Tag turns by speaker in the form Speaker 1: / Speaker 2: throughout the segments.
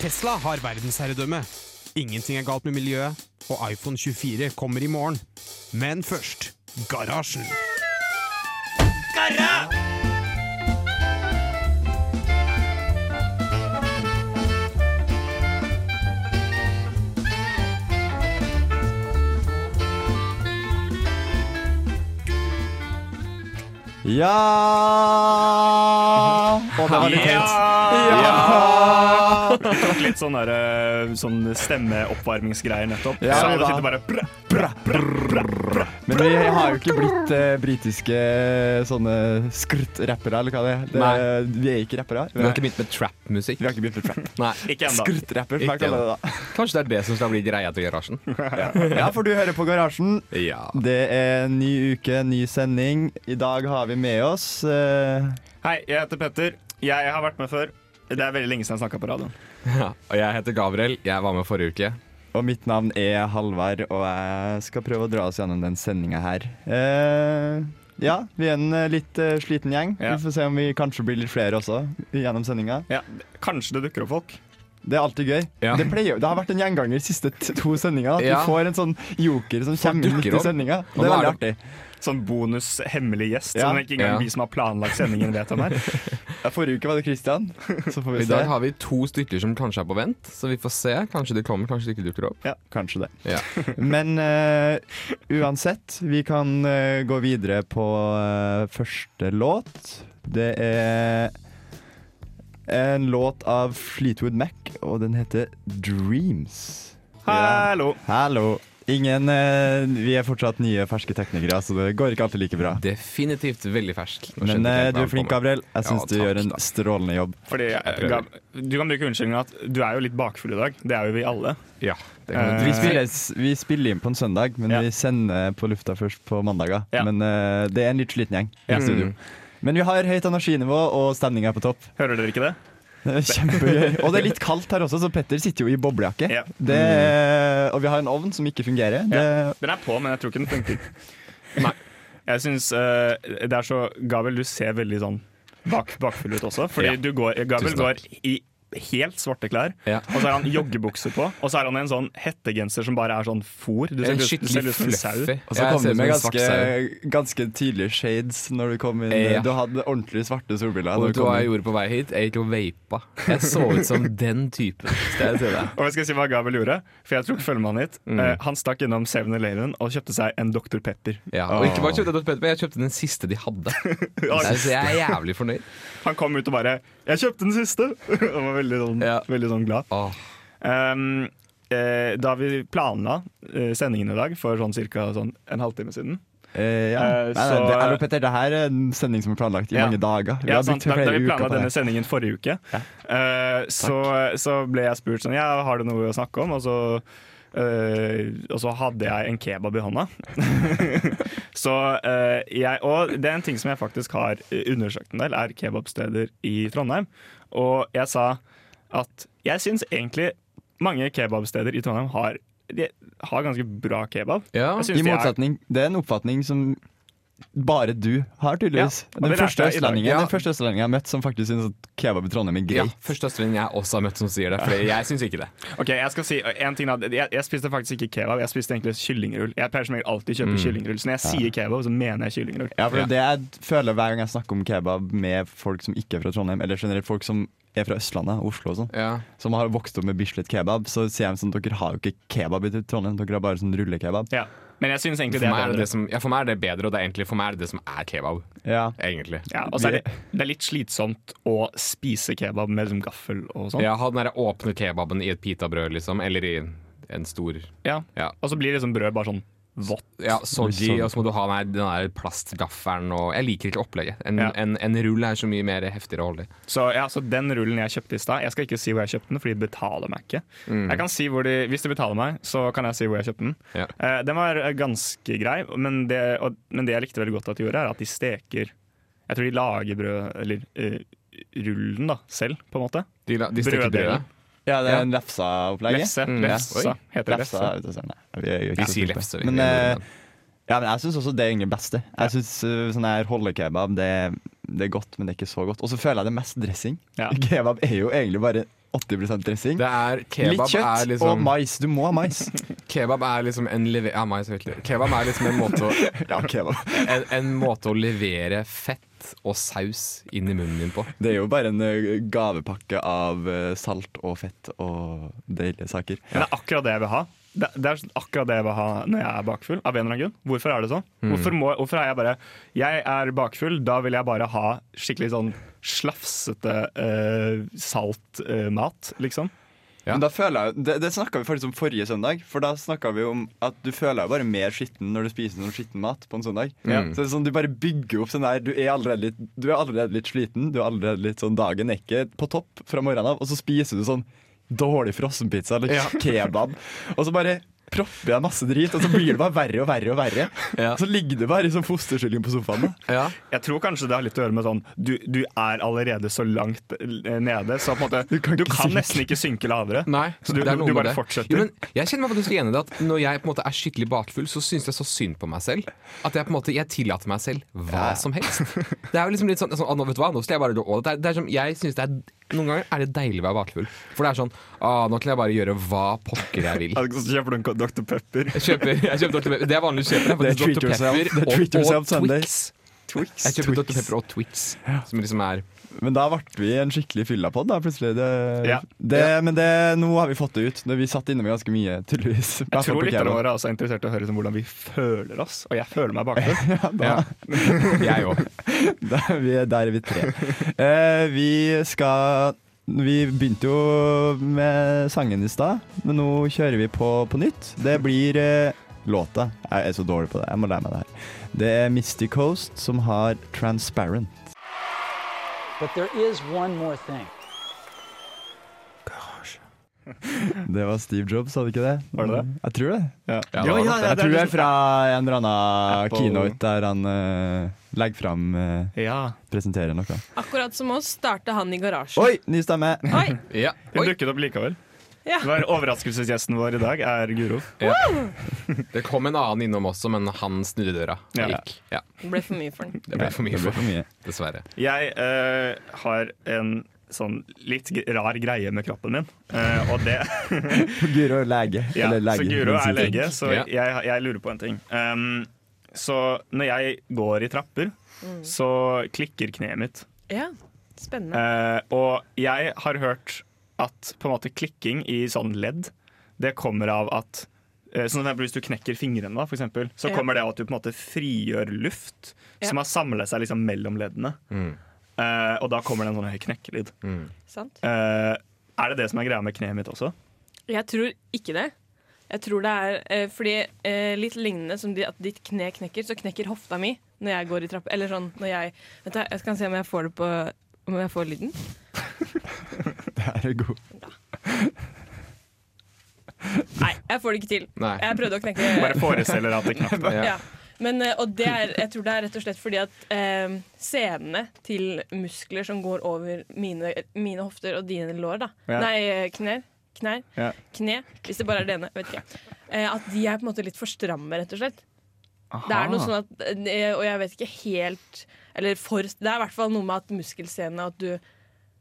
Speaker 1: Tesla har verdensherredømme. Ingenting er galt med miljøet, og iPhone 24 kommer i morgen. Men først Garasjen. Garra!
Speaker 2: Ja Og det var litt høyt.
Speaker 3: Tok litt sånn, der, eh, sånn stemmeoppvarmingsgreier nettopp.
Speaker 2: Ja,
Speaker 3: så alle sitter bare bra, bra, bra, bra, bra.
Speaker 2: Men vi har jo ikke blitt eh, britiske sånne skrutt-rappere, eller hva det er. Det, vi er ikke rappere.
Speaker 4: Vi har ikke begynt med trap-musikk.
Speaker 2: Vi har ikke begynt med trap.
Speaker 4: Nei.
Speaker 3: Ikke
Speaker 2: enda. Det?
Speaker 4: Kanskje det er det som skal bli greia til garasjen.
Speaker 2: Ja, for du hører på Garasjen.
Speaker 4: Ja.
Speaker 2: Det er en ny uke, ny sending. I dag har vi med oss uh...
Speaker 3: Hei, jeg heter Petter. Jeg har vært med før. Det er veldig lenge siden jeg snakka på radioen.
Speaker 4: ja. Og jeg heter Gabriel. Jeg var med forrige uke.
Speaker 2: Og mitt navn er Halvard, og jeg skal prøve å dra oss gjennom den sendinga her. Eh, ja, vi er en eh, litt eh, sliten gjeng.
Speaker 3: Ja.
Speaker 2: Vi får se om vi kanskje blir litt flere også gjennom sendinga.
Speaker 3: Ja, kanskje det dukker opp folk.
Speaker 2: Det er alltid gøy.
Speaker 4: Ja.
Speaker 2: Det, pleier, det har vært en gjenganger de siste to sendingene. At
Speaker 4: Ja.
Speaker 2: du får en sånn joker som kommer midt i sendinga. Det er
Speaker 4: er
Speaker 2: veldig artig.
Speaker 3: Sånn bonus hemmelig gjest
Speaker 2: Ja.
Speaker 3: som ikke engang
Speaker 4: Ja.
Speaker 3: vi som har planlagt sendingen, vet om her.
Speaker 2: Ja, Forrige uke var det Christian. Så får vi
Speaker 4: I dag har vi to stykker som kanskje er på vent, så vi får se. Kanskje de kommer, kanskje de ikke dukker opp.
Speaker 2: Ja, Kanskje det.
Speaker 4: Ja.
Speaker 2: Men uh, uansett, vi kan uh, gå videre på uh, første låt. Det er en låt av Fleetwood Mac, og den heter Dreams.
Speaker 3: Hallo.
Speaker 2: Hallo. Ingen eh, Vi er fortsatt nye, ferske teknikere, så det går ikke alltid like bra.
Speaker 4: Definitivt veldig fersk.
Speaker 2: Men eh, du er flink. Gabriel. Jeg syns
Speaker 4: Ja,
Speaker 2: du
Speaker 4: takk,
Speaker 2: gjør en strålende jobb.
Speaker 3: Fordi. Gab, du kan bruke unnskyldningen at du er jo litt bakfull i dag. Det er jo vi alle.
Speaker 4: Ja, det
Speaker 3: Eh,
Speaker 2: Vi spiller, vi spiller inn på en søndag, men
Speaker 3: Ja.
Speaker 2: vi sender på lufta først på mandager.
Speaker 3: Ja.
Speaker 2: Men eh, det er en litt sliten gjeng i studio.
Speaker 4: Mm.
Speaker 2: Men vi har høyt energinivå, og stemninga er på topp.
Speaker 3: Hører dere ikke det?
Speaker 2: Kjempegøy. Og det er litt kaldt her også, så Petter sitter jo i boblejakke.
Speaker 3: Ja.
Speaker 2: Det, og vi har en ovn som ikke fungerer. Det,
Speaker 3: Den er på, men jeg tror ikke den funker.
Speaker 4: Nei.
Speaker 3: Jeg syns uh, det er så Gabriel, du ser veldig sånn bak, bakfull ut også. Fordi
Speaker 4: Ja.
Speaker 3: du går, Gabriel går i helt svarte klær,
Speaker 4: Ja.
Speaker 3: og så har han joggebukser på, og så har han en sånn hettegenser som bare er sånn fôr. Du ser, ut- du ser ut som en sau.
Speaker 2: og så
Speaker 4: Jeg
Speaker 2: kom du med ganske, ganske tydelige shades når du kom inn.
Speaker 4: Ja.
Speaker 2: Du hadde ordentlig svarte solbriller.
Speaker 4: Og vet
Speaker 2: du
Speaker 4: hva jeg gjorde på vei hit? Jeg gikk og vapa. Jeg så ut som den typen. Jeg?
Speaker 3: Og jeg skal si hva Gabriel gjorde, for jeg tok følgemannen hit.
Speaker 4: Mm.
Speaker 3: Uh, han stakk innom 7-Eleven og kjøpte seg en Dr. Pepper.
Speaker 4: Ja, og ikke bare kjøpte jeg Dr. Pepper, jeg kjøpte den siste de hadde. Så jeg er jævlig fornøyd.
Speaker 3: Han kom ut og bare 'Jeg kjøpte den siste!' og var veldig sånn,
Speaker 4: Ja.
Speaker 3: veldig sånn glad.
Speaker 4: Oh.
Speaker 3: Um, eh, da vi planla eh, sendingen i dag for sånn cirka sånn en halvtime siden
Speaker 2: Eh, ja.
Speaker 3: Eh,
Speaker 2: nei, nei,
Speaker 3: så-
Speaker 2: det, Petter, det her er en sending som er planlagt i
Speaker 3: Ja.
Speaker 2: mange dager. Vi
Speaker 3: ja, sant, da, da vi planla denne sendingen forrige uke, eh, så, så ble jeg spurt sånn Ja, har du noe å snakke om? Og så, eh, og så hadde jeg en kebab i hånda. så uh, jeg Og det er en ting som jeg faktisk har undersøkt en del, er kebabsteder i Trondheim. Og jeg sa at jeg syns egentlig mange kebabsteder i Trondheim har, har ganske bra kebab.
Speaker 4: Ja,
Speaker 3: Jeg
Speaker 2: I
Speaker 3: de er-
Speaker 2: det er en oppfatning som bare du har, tydeligvis.
Speaker 3: Ja,
Speaker 2: den, første østlendingen,
Speaker 4: Ja.
Speaker 2: den første østlendingen jeg har møtt som faktisk syns at kebab i Trondheim er
Speaker 4: ja første østlending jeg også har møtt som sier det, for jeg syns ikke det.
Speaker 3: Ok, Jeg skal si en ting da jeg, jeg spiste faktisk ikke kebab, jeg spiste egentlig kyllingrull. Jeg pleier som regel alltid å kjøpe
Speaker 4: Mm.
Speaker 3: kyllingrull, så når jeg sier kebab, så mener jeg kyllingrull.
Speaker 2: Ja, for
Speaker 4: Ja.
Speaker 2: Det jeg føler hver gang jeg snakker om kebab med folk som ikke er fra Trondheim, eller generelt folk som er fra Østlandet, Oslo og sånn,
Speaker 4: Ja.
Speaker 2: som har vokst opp med Bislett kebab, så sier de sånn dere har jo ikke kebab i Trondheim, dere har bare sånn rullekebab.
Speaker 3: Ja. Men jeg syns egentlig det er
Speaker 4: er det
Speaker 3: bedre.
Speaker 4: det som, ja, for meg er det bedre, og det er egentlig for meg er det det som er kebab.
Speaker 2: Ja.
Speaker 4: Egentlig.
Speaker 3: Ja, og så er det, det er litt slitsomt å spise kebab med liksom gaffel og sånn.
Speaker 4: Ja, ha den derre åpne kebaben i et pitabrød, liksom, eller i en stor
Speaker 3: Ja.
Speaker 4: Ja.
Speaker 3: Og så blir liksom brød bare sånn vått.
Speaker 4: Ja, soji,
Speaker 2: Sånn.
Speaker 4: og så må du ha den der, den plastgaffelen og Jeg liker ikke opplegget. En,
Speaker 3: Ja.
Speaker 4: en, en rull er så mye mer heftigere å holde i.
Speaker 3: Så, ja, så den rullen jeg kjøpte i stad Jeg skal ikke si hvor jeg kjøpte den, for de betaler meg ikke. Jeg kan si hvor de, Hvis de betaler meg, så kan jeg si hvor jeg kjøpte den.
Speaker 4: Ja.
Speaker 3: Eh, den var eh, ganske grei, men det, og, men det jeg likte veldig godt at de gjorde, er at de steker Jeg tror de lager brød, eller uh, rullen, da, selv, på en måte.
Speaker 4: De, la- de steker brødet.
Speaker 2: Ja, det
Speaker 3: Ja.
Speaker 2: er en lefsa-opplegget.
Speaker 3: Lefse.
Speaker 4: Mm,
Speaker 3: Lefsa. Heter det
Speaker 2: Lefsa,
Speaker 3: lefse?
Speaker 2: vet du, nei, vi er jo ikke
Speaker 4: Vi sier lefse.
Speaker 2: Men, uh, ja, men jeg syns også det er det beste. Jeg synes uh, sånn her holdekebab det, det er godt, men det er ikke så godt. Og så føler jeg det er mest dressing.
Speaker 3: Ja.
Speaker 2: Kebab er jo egentlig bare 80 dressing.
Speaker 4: Det er
Speaker 2: Litt kjøtt
Speaker 4: er
Speaker 2: og
Speaker 4: liksom
Speaker 2: mais. Du må ha mais.
Speaker 4: Kebab er liksom en leve ja, mais, riktig. Kebab er liksom en måte, å,
Speaker 2: ja, kebab.
Speaker 4: en, en måte å levere fett og saus inn i munnen din på.
Speaker 2: Det er jo bare en eh, gavepakke av eh, salt og fett og deilige saker.
Speaker 3: Men det er akkurat det jeg vil ha. Det, det er akkurat det jeg vil ha når jeg er bakfull. Av en eller annen grunn. Hvorfor er det sånn? Hvorfor, må, hvorfor er jeg bare Jeg er bakfull, da vil jeg bare ha skikkelig sånn slafsete uh, saltmat, liksom.
Speaker 4: Ja.
Speaker 2: Men da føler jeg, Det, det snakka vi faktisk om forrige søndag. For da snakka vi om at du føler deg bare mer skitten når du spiser noe skitten mat på en søndag.
Speaker 4: Mm.
Speaker 2: Så det er sånn, Du bare bygger opp sånn der Du er allerede litt, du er allerede litt sliten. Du er allerede litt sånn Dagen er ikke på topp fra morgenen av, og så spiser du sånn dårlig frossenpizza eller
Speaker 4: Ja.
Speaker 2: kebab. Og så bare propper jeg masse drit, og så blir det bare verre og verre. og verre
Speaker 4: Ja.
Speaker 2: Så ligger du bare i sånn fosterstilling på sofaen.
Speaker 4: Ja.
Speaker 3: Jeg tror kanskje det har litt å gjøre med sånn Du, du er allerede så langt eh, nede, så på en måte
Speaker 2: Du
Speaker 3: Du
Speaker 2: kan
Speaker 3: kan,
Speaker 2: ikke synke.
Speaker 3: nesten ikke synke lavere.
Speaker 4: Nei,
Speaker 3: Så du- du bare fortsetter?
Speaker 4: Jo, men jeg kjenner meg faktisk igjen i det at når jeg på en måte er skikkelig bakfull, så syns jeg så synd på meg selv. At jeg på en måte Jeg tillater meg selv hva som helst. Det er jo liksom litt sånn, sånn nå, Vet du hva, nå skal jeg bare gå all det er, det er som, Jeg synes det er Noen ganger er det deilig å være bakfull. For det er sånn ah, Nå kan jeg bare gjøre hva pokker jeg vil.
Speaker 3: Så kjøper du en Dr. Pepper.
Speaker 4: Jeg kjøper, jeg kjøper Dr. Pepper. Det er vanlig å kjøpe.
Speaker 2: Det er
Speaker 4: Dr. Pepper
Speaker 2: er
Speaker 4: og,
Speaker 2: yourself
Speaker 4: og Twix.
Speaker 3: Twix.
Speaker 4: Jeg kjøper
Speaker 3: Twix.
Speaker 4: Dr. Pepper og Twix. Som liksom er
Speaker 2: Men da ble vi en skikkelig fyllapod, da, plutselig. Det,
Speaker 3: Ja.
Speaker 2: det, Men det, nå har vi fått det ut. Vi satt inne med ganske mye, tydeligvis.
Speaker 3: Jeg tror lytterne våre er også interessert i å høre om hvordan vi føler oss. Og jeg føler meg bakfull.
Speaker 4: ja. Jeg òg.
Speaker 2: Der, er- der er vi tre. Uh, vi skal Vi begynte jo med sangen i stad, men nå kjører vi på på nytt. Det blir eh, låta. Jeg er så dårlig på det. Jeg må lære meg det her. Det er Misty Coast som har 'Transparent'.
Speaker 5: But there is one more thing.
Speaker 2: Det var Steve Jobs, sa du ikke det?
Speaker 3: Var det det?
Speaker 2: Jeg tror det.
Speaker 3: Ja.
Speaker 4: Ja,
Speaker 3: Ja,
Speaker 4: det
Speaker 3: ja,
Speaker 2: Jeg tror det er
Speaker 3: liksom-
Speaker 2: fra en eller annen
Speaker 3: Apple.
Speaker 2: keynote der han uh, legger fram uh,
Speaker 3: Ja.
Speaker 2: Presenterer noe.
Speaker 6: Akkurat som oss starta han i garasjen.
Speaker 2: Oi, ny stemme!
Speaker 6: Oi!
Speaker 4: Ja.
Speaker 3: Hun dukket opp likevel.
Speaker 6: Ja.
Speaker 3: Det var Overraskelsesgjesten vår i dag er Guro.
Speaker 4: Det kom en annen innom også, men han snudde døra
Speaker 3: Ja.
Speaker 4: gikk. Ja,
Speaker 6: Det ble for mye for den.
Speaker 4: det ble for mye
Speaker 2: ble
Speaker 4: for
Speaker 2: mye.
Speaker 4: dessverre.
Speaker 3: Jeg uh, har en sånn litt rar greie med kroppen min. uh, og det
Speaker 2: Guro er lege.
Speaker 3: ja,
Speaker 2: eller lege.
Speaker 3: Så Guro er lege, så
Speaker 4: Ja.
Speaker 3: jeg, jeg lurer på en ting. Um, så når jeg går i trapper, så klikker kneet mitt.
Speaker 6: Ja, spennende.
Speaker 3: Uh, og jeg har hørt at på en måte klikking i sånn ledd, det kommer av at eh, Sånn at Hvis du knekker fingrene, da, for eksempel, så kommer det av at du på en måte frigjør luft
Speaker 6: Ja.
Speaker 3: som har samlet seg liksom mellom leddene.
Speaker 4: Mm.
Speaker 3: Uh, og da kommer det en sånn høy knekkelyd.
Speaker 4: Mm.
Speaker 6: Sant?
Speaker 3: Eh, er det det som er greia med kneet mitt også?
Speaker 6: Jeg tror ikke det. Jeg tror det er uh, fordi litt lignende som de, at ditt kne knekker, så knekker hofta mi når jeg går i trappa. Eller sånn når jeg Vet du, Jeg skal se om jeg får det på Om jeg får lyden.
Speaker 2: Det er god.
Speaker 6: Nei, jeg får det ikke til.
Speaker 4: Nei.
Speaker 6: Jeg prøvde å knekke
Speaker 3: Bare forestiller at det knapt er.
Speaker 4: Ja.
Speaker 6: Men, eh, og det er, jeg tror det er rett og slett fordi at eh, senene til muskler som går over mine, mine hofter og dine lår, da
Speaker 3: Ja.
Speaker 6: Nei, knær. Knær.
Speaker 3: Ja.
Speaker 6: Kne. Hvis det bare er det ene. Vet ikke. Eh, at de er på en måte litt for stramme, rett og slett. Det er noe sånn at eh, Og jeg vet ikke helt Eller for Det er i hvert fall noe med at muskelsenene At du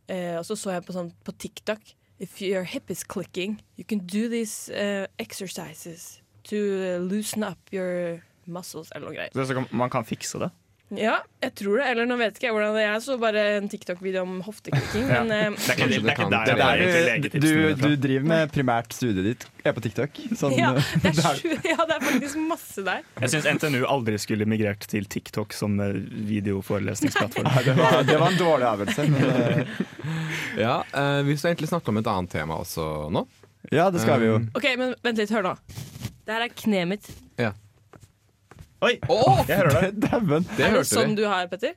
Speaker 6: Og så så jeg på sånn på TikTok If your hip is clicking You can do these uh, exercises To eh, loosen up your muscles Eller noe greier
Speaker 3: Så så man kan fikse det?
Speaker 6: Ja, jeg tror det Eller nå vet ikke jeg hvordan det er Jeg så bare en TikTok-video om hofteklikking
Speaker 3: Ja.
Speaker 6: Men eh,
Speaker 3: Det er ikke, det er der
Speaker 4: det er
Speaker 3: der
Speaker 2: du, du,
Speaker 3: du,
Speaker 2: driver med primært studiet ditt er på TikTok. Sånn,
Speaker 6: ja, det er,
Speaker 2: det er-
Speaker 6: ja, det er faktisk masse der
Speaker 3: Jeg syns NTNU aldri skulle migrert til TikTok som eh, videoforelesningsplattform.
Speaker 2: Ja, det, var, det var en dårlig øvelse. Eh,
Speaker 4: Ja, uh, Vi skal egentlig snakke om et annet tema også nå.
Speaker 2: ja, det skal vi jo.
Speaker 6: Ok, men vent litt, hør nå Det her er kneet mitt
Speaker 4: Ja.
Speaker 3: Oi!
Speaker 4: Oh,
Speaker 3: Jeg hører det.
Speaker 2: Dæven.
Speaker 4: det
Speaker 6: Er det sånn
Speaker 4: vi.
Speaker 6: du har, Petter?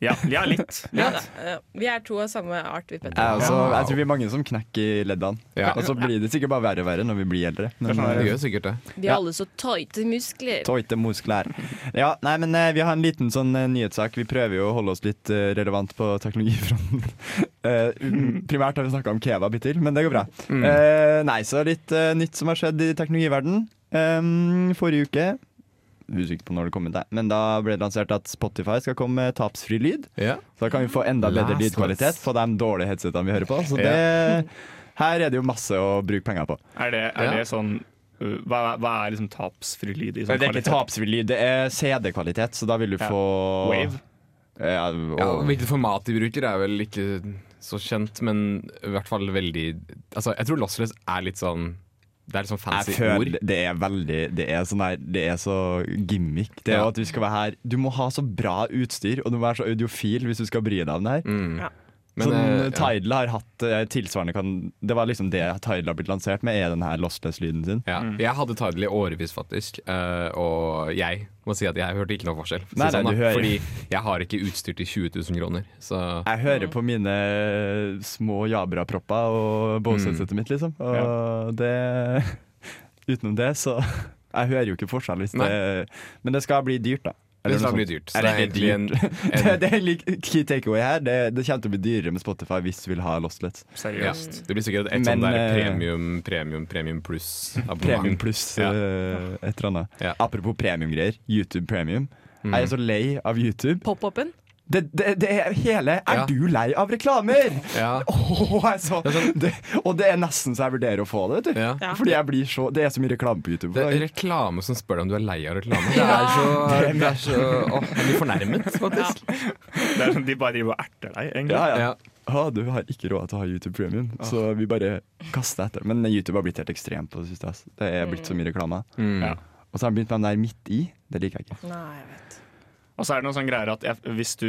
Speaker 3: Ja, ja litt.
Speaker 6: Ja. Vi er to av samme art, vi, Petter.
Speaker 2: Jeg, også, jeg tror vi er mange som knekker i leddene.
Speaker 4: Ja.
Speaker 2: Og så blir det sikkert bare verre og verre når vi blir eldre. Men,
Speaker 3: Det sånn
Speaker 4: Det
Speaker 2: eh,
Speaker 4: gjør sikkert det.
Speaker 6: Vi har alle så tøyte muskler.
Speaker 2: Tøyte muskler. Ja, nei, men eh, Vi har en liten sånn eh, nyhetssak. Vi prøver jo å holde oss litt relevant på teknologifronten. Eh, primært har vi snakka om kebab hittil, men det går bra.
Speaker 4: Mm.
Speaker 2: Eh, nei, så litt nytt som har skjedd i teknologiverden. Um, forrige uke usikker på når det kommer, men da ble det lansert at Spotify skal komme med tapsfri lyd.
Speaker 4: Ja.
Speaker 2: Så da kan vi få enda bedre
Speaker 4: Last
Speaker 2: lydkvalitet på de dårlige headsetene vi hører på. Så det, her er det jo masse å bruke penger på.
Speaker 3: Er det, er
Speaker 4: Ja.
Speaker 3: det sånn uh, hva, hva er liksom tapsfri lyd i sånn
Speaker 2: Det er ikke tapsfri lyd, det er CD-kvalitet, så da vil du
Speaker 3: Ja.
Speaker 2: få
Speaker 3: Wave?
Speaker 2: Ja, og,
Speaker 4: Ja, hvilket format de bruker er vel ikke så kjent, men i hvert fall veldig Altså, jeg tror lossless er litt sånn Det er litt sånn fancy ord.
Speaker 2: det er veldig Det er sånn der Det er så gimmick. Det er
Speaker 4: Ja.
Speaker 2: at du skal være her Du må ha så bra utstyr, og du må være så audiofil hvis du skal bry deg om det her.
Speaker 4: Mm.
Speaker 6: Ja.
Speaker 4: Men,
Speaker 2: sånn,
Speaker 4: eh.
Speaker 2: Tidal har hatt eh, tilsvarende kan, Det var liksom det Tidal har blitt lansert med, er den her lossless-lyden sin.
Speaker 4: Ja. Jeg hadde Tidal i årevis, faktisk. eh, og jeg må si at jeg hørte ikke noe forskjell. for
Speaker 2: Nei,
Speaker 4: sånn, da.
Speaker 2: hører.
Speaker 4: Fordi jeg har ikke utstyr til 20 000 kroner. Så
Speaker 2: Jeg hører på mine små Jabra-propper og Bose-settet mitt, liksom. Og det Utenom det, så Jeg hører jo ikke forskjell hvis
Speaker 4: Nei.
Speaker 2: det Men det skal bli dyrt, da.
Speaker 4: Det
Speaker 2: er
Speaker 4: bli dyrt. Så det er egentlig en, en
Speaker 2: det er key takeaway her. Det, det kommer til å bli dyrere med Spotify hvis du vil ha Lostlets.
Speaker 4: ja,
Speaker 3: Seriøst.
Speaker 4: Det blir sikkert et
Speaker 2: Men,
Speaker 4: sånn der
Speaker 2: eh,
Speaker 4: premium, premium, premium pluss
Speaker 2: Premium pluss
Speaker 4: Ja.
Speaker 2: eh, et eller annet.
Speaker 4: Ja.
Speaker 2: Apropos premiumgreier. YouTube Premium.
Speaker 4: Mm.
Speaker 2: Jeg er så lei av YouTube.
Speaker 6: Pop-upen.
Speaker 2: Det, det, det er hele Er
Speaker 4: Ja.
Speaker 2: du lei av reklamer?!
Speaker 4: Ja.
Speaker 2: Åh, jeg er det, og det er nesten så jeg vurderer å få det. Vet du.
Speaker 4: Ja.
Speaker 2: Fordi jeg blir så Det er så mye reklame på YouTube.
Speaker 4: Det er reklame som spør deg om du er lei av reklame. Det er så, det er så Åh, jeg blir fornærmet, faktisk.
Speaker 3: Det er sånn, de bare driver og erter deg, egentlig.
Speaker 2: Ja, ja.
Speaker 4: Ja.
Speaker 2: Ah, du har ikke råd til å ha YouTube Premium, så vi bare kaster etter. Men YouTube har blitt helt ekstremt på det siste. ass. Det er blitt så mye reklame.
Speaker 4: Mm.
Speaker 3: Ja.
Speaker 2: Og så har de begynt med den der midt i. Det liker jeg ikke.
Speaker 6: Nei, jeg vet.
Speaker 3: Og så er det noen sånne greier at jeg, hvis du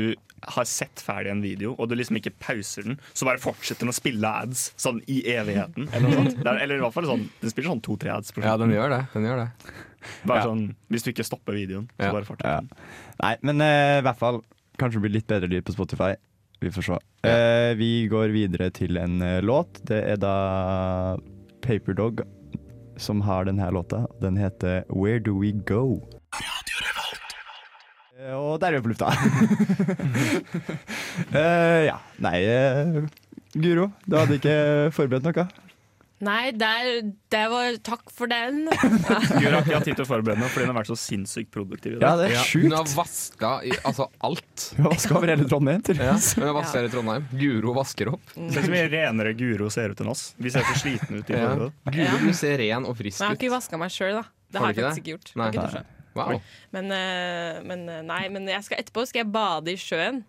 Speaker 3: har sett ferdig en video, og du liksom ikke pauser den, så bare fortsetter den å spille ads sånn i evigheten. Eller, noe sånt. Det er, eller i hvert fall sånn Den spiller sånn to-tre ads.
Speaker 4: ja, den gjør det. Den gjør det.
Speaker 3: Bare
Speaker 2: Ja.
Speaker 3: sånn, Hvis du ikke stopper videoen, så
Speaker 4: Ja.
Speaker 3: bare fortsett.
Speaker 2: Ja. Nei, men eh, i hvert fall kanskje det blir litt bedre lyd på Spotify. Vi får se. Uh, vi går videre til en uh, låt. Det er da Paperdog som har denne låta. Den heter Where Do We Go? Eh, Og der er vi på lufta. uh, ja. Nei, uh, Guro, du hadde ikke forberedt noe?
Speaker 6: Nei, der, det var Takk for den.
Speaker 3: Guro har ikke hatt tid til å forberede noe fordi hun har vært så sinnssykt produktiv.
Speaker 2: Ja, det er
Speaker 4: Ja, hun har vaska i altså alt.
Speaker 2: Du har vaska over hele Trondheim.
Speaker 4: Ja, hun har vaska her i Trondheim. Guro vasker opp.
Speaker 3: Se så mye renere Guro ser ut enn oss. Vi ser så slitne ut i
Speaker 4: Ja. Guro, du ser ren og frisk
Speaker 6: Men jeg har ikke vaska meg sjøl, da. Det
Speaker 4: Har
Speaker 6: har jeg faktisk ikke gjort.
Speaker 4: Nei.
Speaker 6: Dusja.
Speaker 4: Wow.
Speaker 6: Men, eh, men eh, nei, men jeg skal etterpå skal jeg bade i sjøen.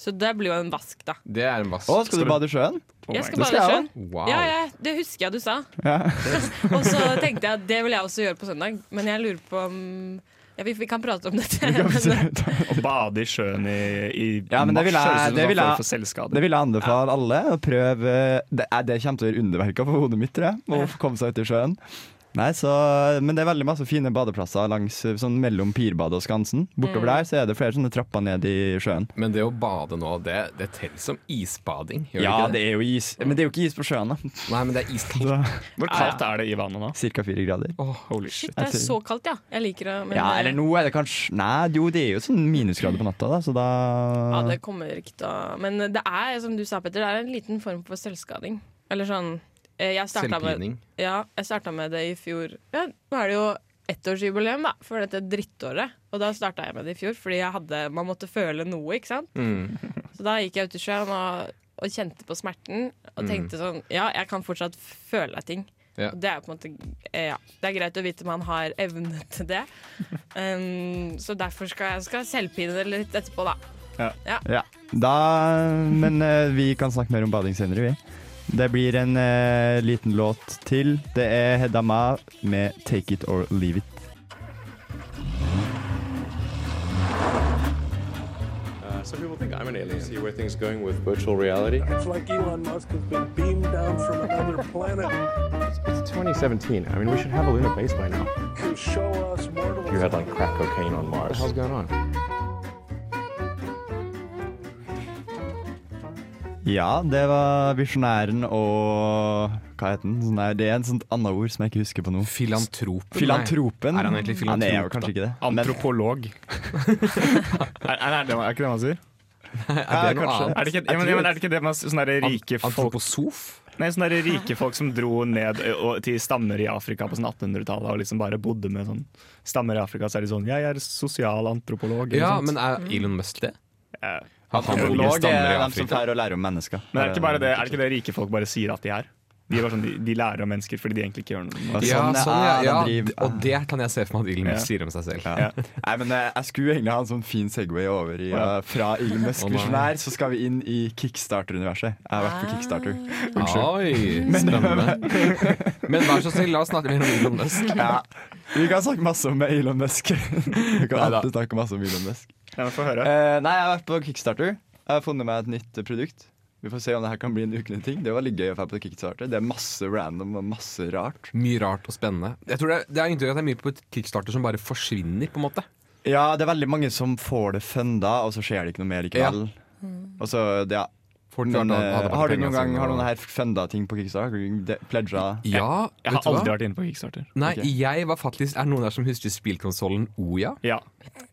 Speaker 6: Så det blir jo en vask, da.
Speaker 4: Det er en vask.
Speaker 2: Å, skal du bade i sjøen?
Speaker 3: Oh
Speaker 6: Jeg skal bade i sjøen.
Speaker 4: Wow.
Speaker 6: Ja, ja, det husker jeg du sa.
Speaker 2: Ja.
Speaker 6: Og så tenkte jeg at det vil jeg også gjøre på søndag, men jeg lurer på om ja, vi, vi kan prate om dette.
Speaker 2: Se-
Speaker 3: Å bade i sjøen i, i
Speaker 2: Ja, men det vil jeg- det vil jeg- Det vil jeg anbefale alle å prøve. Det, det kommer til å gjøre underverker for hodet mitt, tror jeg. Å komme seg ut i sjøen. Nei, så, men det er veldig masse fine badeplasser langs, sånn mellom Pirbadet og Skansen. Bortover der så er det flere sånne trapper ned i sjøen.
Speaker 4: Men det å bade nå, det, det teller som isbading. Gjør
Speaker 2: Ja,
Speaker 4: det
Speaker 2: det er jo is. Men det er jo ikke is på sjøen, da.
Speaker 4: Nei, men det er iskaldt.
Speaker 3: Hvor kaldt er det i vannet nå?
Speaker 2: Cirka fire grader.
Speaker 4: Oh,
Speaker 3: Holy
Speaker 6: Shit,
Speaker 3: shit.
Speaker 6: det er så kaldt, ja. Jeg liker det. Men,
Speaker 2: Ja, eller nå er det kanskje Nei, jo, det er jo sånn minusgrader på natta, da, så da
Speaker 6: Ja, det kommer ikke til å Men det er, som du sa, Petter, det er en liten form for selvskading. Eller sånn Jeg Selvpining? med, ja, jeg starta med det i fjor. Ja, nå er det jo ettårsjubileum da, for dette drittåret. Og da starta jeg med det i fjor, fordi jeg hadde, man måtte føle noe. ikke sant?
Speaker 4: Mm.
Speaker 6: Så da gikk jeg ut i sjøen og, og kjente på smerten og tenkte sånn Ja, jeg kan fortsatt føle ting.
Speaker 4: Ja.
Speaker 6: Og det er på en måte eh, Ja, det er greit å vite man har evne til det. Um, så derfor skal jeg skal selvpine det litt etterpå, da.
Speaker 2: Ja. Da Men uh, vi kan snakke mer om bading senere, vi. Det blir en eh, liten låt til. Det er Hedda Ma med 'Take It or Leave It'.
Speaker 7: Uh, some people think I'm an alien. See where things going with virtual reality.
Speaker 8: It's like Elon Musk has been beamed down from another planet
Speaker 7: It's 2017. I mean, we should have a lunar base by now.
Speaker 8: to show us mortals.
Speaker 7: You had like crack cocaine on Mars. What the hell's going on?
Speaker 2: Ja, det var Visjonæren og Hva heter den? Sånn der, det er en sånt annet ord som jeg ikke husker på nå.
Speaker 4: Filantropen?
Speaker 2: Filantropen.
Speaker 4: Nei. Er han egentlig filantrop?
Speaker 2: Han er jo kanskje
Speaker 4: da?
Speaker 2: ikke det.
Speaker 3: Antropolog. er, er, det, er ikke det man sier?
Speaker 4: Er det noe
Speaker 2: kanskje.
Speaker 4: annet?
Speaker 3: Er det ikke, ja, men, ja, er det ikke det man sånn rike folk
Speaker 4: Antroposof?
Speaker 3: Nei, sånne rike folk som dro ned og, til stammer i Afrika på sånn 1800-tallet og liksom bare bodde med sånn stammer i Afrika. Så er de sånn 'jeg er sosialantropolog'.
Speaker 4: Ja, men er Elon Musk det?
Speaker 3: Eh,
Speaker 4: At
Speaker 2: Antropolog er dem som tar og lærer om mennesker.
Speaker 3: Men er det ikke bare det, er det ikke det rike folk bare sier at de er? De, er bare sånn, de, de lærer om mennesker fordi de egentlig ikke gjør noe.
Speaker 4: Ja,
Speaker 2: sånn,
Speaker 4: sånn, ja,
Speaker 2: ja,
Speaker 4: Og det kan jeg se for meg at Elon
Speaker 3: Ja.
Speaker 4: Musk sier om seg selv.
Speaker 2: Ja. Nei, men eh, Jeg skulle egentlig ha en sånn fin Segway over i
Speaker 3: Ja.
Speaker 2: eh, Fra Elon Musk-visjonær så skal vi inn i Kickstarter-universet. Jeg har vært på Kickstarter. Unnskyld.
Speaker 4: Oi, spennende. Men vær så snill, la oss snakke mer om Elon Musk.
Speaker 2: Ja. Vi kan snakke masse om Elon Musk. Vi kan alltid snakke masse om Elon Musk.
Speaker 3: Ja, men Få høre.
Speaker 2: Eh, nei, jeg har vært på Kickstarter. Jeg har funnet meg et nytt produkt. Vi får se om det her kan bli en ukentlig ting. Det var litt gøy å være på Kickstarter. Det er masse random og masse rart.
Speaker 4: Mye rart og spennende. Jeg tror det, er- det er inntrykk av at det er mye på et kickstarter som bare forsvinner. på en måte
Speaker 2: Ja, det er veldig mange som får det funda, og så skjer det ikke noe mer likevel. Og så, ja. Men, eh, har du noen gang Har noen her funda ting på Kickstarter? De- Pledga?
Speaker 4: Ja,
Speaker 3: Jeg har aldri vært inne på Kickstarter.
Speaker 4: Nei,
Speaker 2: okay.
Speaker 4: jeg var faktisk Er det noen der som husker spillkonsollen Oya?
Speaker 3: Ja.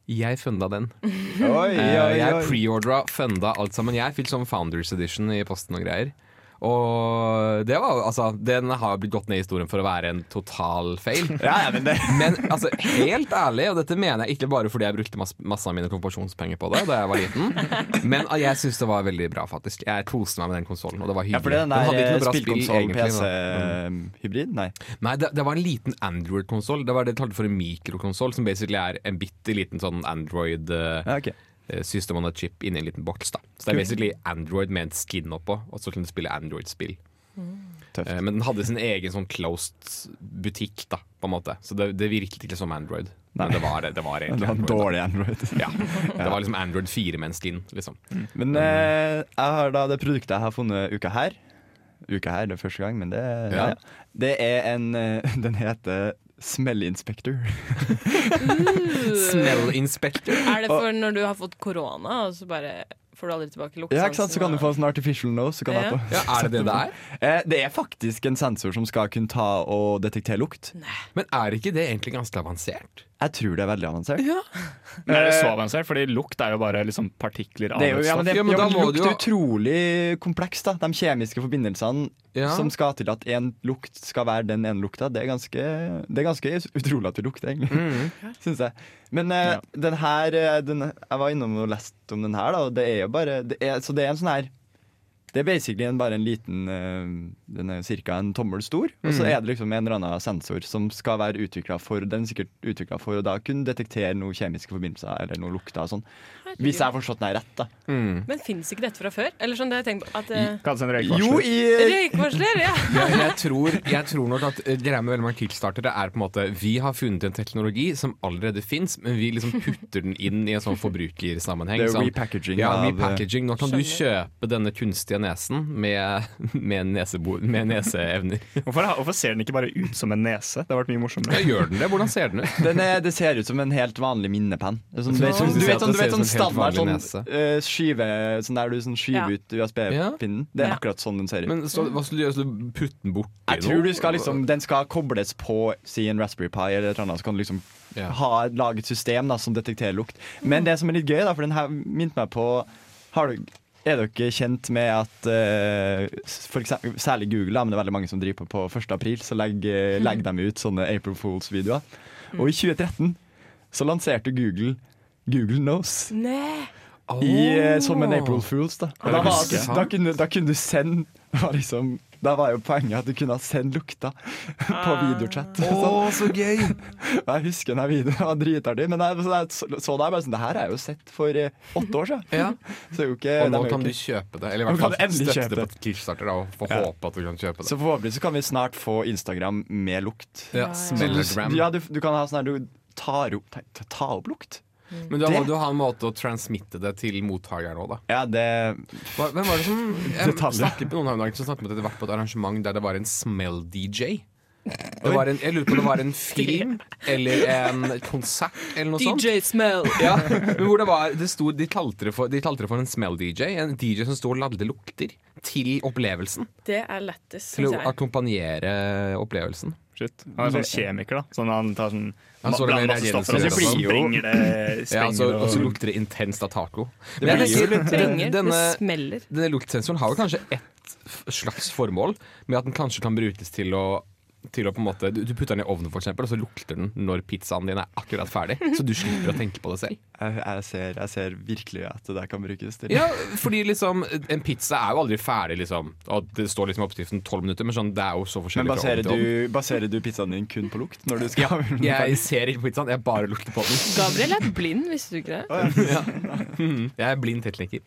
Speaker 4: Jeg funda den.
Speaker 2: Oi,
Speaker 4: oi,
Speaker 2: oi,
Speaker 4: Jeg preordra, funda alt sammen. Jeg fikk sånn Founders Edition i posten og greier. Og det var altså Den har blitt gått ned i historien for å være en total fail.
Speaker 2: Ja, ja, men
Speaker 4: Men altså, helt ærlig, og dette mener jeg ikke bare fordi jeg brukte masse, masse av mine kompensjonspenger på det da jeg var liten, men jeg syns det var veldig bra, faktisk. Jeg koste meg med den konsollen, og det var
Speaker 2: Ja,
Speaker 4: hyggelig.
Speaker 2: for den, er den
Speaker 4: hadde spill.
Speaker 2: PC-hybrid? Nei.
Speaker 4: Nei, det, det var en liten Android-konsoll. Det var det de kalte for en mikrokonsoll, som basically er en bitte liten sånn Android eh,
Speaker 2: Ja, ok.
Speaker 4: Eh, system on a chip inni en liten boks. da Så det er basically Android med en skin oppå, og så kan du spille Android-spill.
Speaker 2: Tøft.
Speaker 4: Eh, Men den hadde sin egen sånn closed butikk, da på en måte så det, det virket ikke som Android. Men det var, det var
Speaker 2: Det
Speaker 4: egentlig
Speaker 2: var en
Speaker 4: Android.
Speaker 2: dårlig Android.
Speaker 4: Ja, Det var liksom Android 4 med en skin. Liksom.
Speaker 2: Men eh, jeg har da det produktet jeg har funnet uka her. Uka her, det er første gang, men det, ja.
Speaker 4: Ja.
Speaker 2: det er en eh, Den heter
Speaker 4: Smell Inspector.
Speaker 6: Er det for når du har fått korona, og så bare får du aldri tilbake luktesansen?
Speaker 2: Ja, ikke sant? Så kan du få en sånn artificial nose. Så kan
Speaker 6: Ja.
Speaker 2: på.
Speaker 4: Ja, Er det det det er?
Speaker 2: Eh, det er faktisk en sensor som skal kunne ta og detektere lukt.
Speaker 4: Men er ikke det egentlig ganske avansert?
Speaker 2: Jeg tror det er veldig avansert.
Speaker 3: Men er det så avansert? Fordi lukt er jo bare liksom partikler av
Speaker 2: jo, ja, men
Speaker 3: stoff.
Speaker 2: det,
Speaker 4: Ja, men
Speaker 2: ja,
Speaker 4: da
Speaker 2: men
Speaker 4: må
Speaker 2: lukt er
Speaker 4: jo-
Speaker 2: utrolig komplekst. da De kjemiske forbindelsene
Speaker 4: Ja.
Speaker 2: som skal til at en lukt skal være den ene lukta, det er ganske, det er ganske utrolig at du lukter, egentlig.
Speaker 4: Mm.
Speaker 2: Syns jeg. Men uh,
Speaker 3: Ja.
Speaker 2: den her eh, den, Jeg var innom og leste om den her, da, og det er jo bare det er, Så det er en sånn her det er basically en, bare en liten eh, Den er ca. en tommel stor. Og så
Speaker 4: Mm.
Speaker 2: er det liksom en eller annen sensor som skal være utvikla for Den er sikkert utviklet for å da kunne detektere noen kjemiske forbindelser eller noen lukter og sånn. Hvis jeg har forstått den rett, da.
Speaker 4: Mm.
Speaker 6: Men fins ikke dette fra før? Eller sånn det jeg tenker på at uh...
Speaker 3: Kalles en røykvarsler.
Speaker 2: Jo, i
Speaker 6: Røykvarsler, ja!
Speaker 4: Jeg, jeg, tror, jeg tror nok at eh, greia med veldig mange kickstartere er på en måte Vi har funnet en teknologi som allerede fins, men vi liksom putter den inn i en sånn forbrukersammenheng.
Speaker 2: Det er
Speaker 4: sånn,
Speaker 2: repackaging
Speaker 4: ja, repackaging. Nå kan du kjøpe denne kunstige nesen med, med, nesebo, med neseevner.
Speaker 3: Hvorfor, hvorfor ser den ikke bare ut som en nese? Det har vært mye
Speaker 4: Ja,
Speaker 3: morsommere.
Speaker 4: gjør den det? Hvordan ser den ut?
Speaker 2: Den er, det ser ut som en helt vanlig minnepenn. Sånn, du, vet,
Speaker 4: Ja,
Speaker 2: sånn,
Speaker 4: du
Speaker 2: vet sånn, du vet sånn standard sånn,
Speaker 4: uh,
Speaker 2: eh, skyve Sånn der du sånn skyver
Speaker 6: Ja.
Speaker 2: ut USB-pinnen. Det er
Speaker 6: Ja.
Speaker 2: akkurat sånn den ser ut.
Speaker 4: Men så, hva skal du gjøre? Skal du putte den borti
Speaker 2: Jeg tror du skal liksom Den skal kobles på si en Raspberry Pi eller et eller annet, så kan du liksom
Speaker 4: Ja.
Speaker 2: ha, lage et system da, som detekterer lukt. Men det som er litt gøy, da, for den her minte meg på har du, Er dere kjent med at uh, eksempel, særlig Google, men det er veldig mange som driver på på 1. april, så legger, legger de ut sånne April Fools-videoer. Og i 2013 så lanserte Google Google Knows
Speaker 6: Nei.
Speaker 2: i, eh, som en April Fools. Da, da, var, da, kunne, da kunne du sende var liksom, Da var jo poenget at du kunne sende lukta på videochat. Sånn.
Speaker 4: så gøy!
Speaker 2: Jeg husker den videoen, var dritartig. Men jeg, så, så, det bare sånn Det her har jeg jo sett for eh, åtte år siden.
Speaker 4: Ja.
Speaker 2: Så jo ikke,
Speaker 4: Og nå kan du kjøpe det. Eller i hvert
Speaker 2: kan
Speaker 4: fall støtte det på Kickstarter da, og få
Speaker 2: Ja.
Speaker 4: håpe at du kan kjøpe det.
Speaker 2: Så forhåpentlig så kan vi snart få Instagram med lukt.
Speaker 4: Ja, ja,
Speaker 2: du, ja, du, du kan ha sånn her du tar opp, ta, ta, ta opp lukt.
Speaker 4: Men da må du ha en måte å transmitte det til mottakeren òg, da.
Speaker 2: Ja, det
Speaker 4: Hva, hvem var det som Jeg snakket med noen her om dagen som snakket med at det var på et arrangement der det var en smell-DJ. Det var en, jeg lurer på om det var en film eller en konsert eller noe sånt.
Speaker 6: DJ Smell.
Speaker 4: Ja, men hvor det var det sto, De kalte det for, de kalte det for en smell-DJ. En DJ som sto og lagde lukter til opplevelsen.
Speaker 6: Det er lettest,
Speaker 4: Til å akkompagnere opplevelsen.
Speaker 3: Shit. Han er sånn kjemiker, da. Sånn han tar sånn
Speaker 4: Han så
Speaker 3: blander masse stoffer, og så
Speaker 4: sånn.
Speaker 3: sprenger det
Speaker 4: Ja, og og så lukter det intenst av taco.
Speaker 6: Det jo trenger.
Speaker 4: denne,
Speaker 6: Det smeller.
Speaker 4: denne luktsensoren har jo kanskje ett slags formål, med at den kanskje kan brukes til å til å på en måte, Du du putter den i ovnen, for eksempel, og så lukter den når pizzaen din er akkurat ferdig. Så du slipper å tenke på det selv.
Speaker 2: Jeg, jeg, ser, jeg ser virkelig at det der kan brukes til
Speaker 4: Ja, fordi liksom En pizza er jo aldri ferdig, liksom. Og det står liksom i oppskriften tolv minutter, men sånn, det er jo så forskjellig. Men
Speaker 2: baserer du, baserer du pizzaen din kun på lukt? Når du skal
Speaker 4: Jeg ser ikke på pizzaen, jeg bare lukter på den.
Speaker 6: Gabriel er blind, visste du ikke det?
Speaker 4: Mm, Jeg er blind tekniker.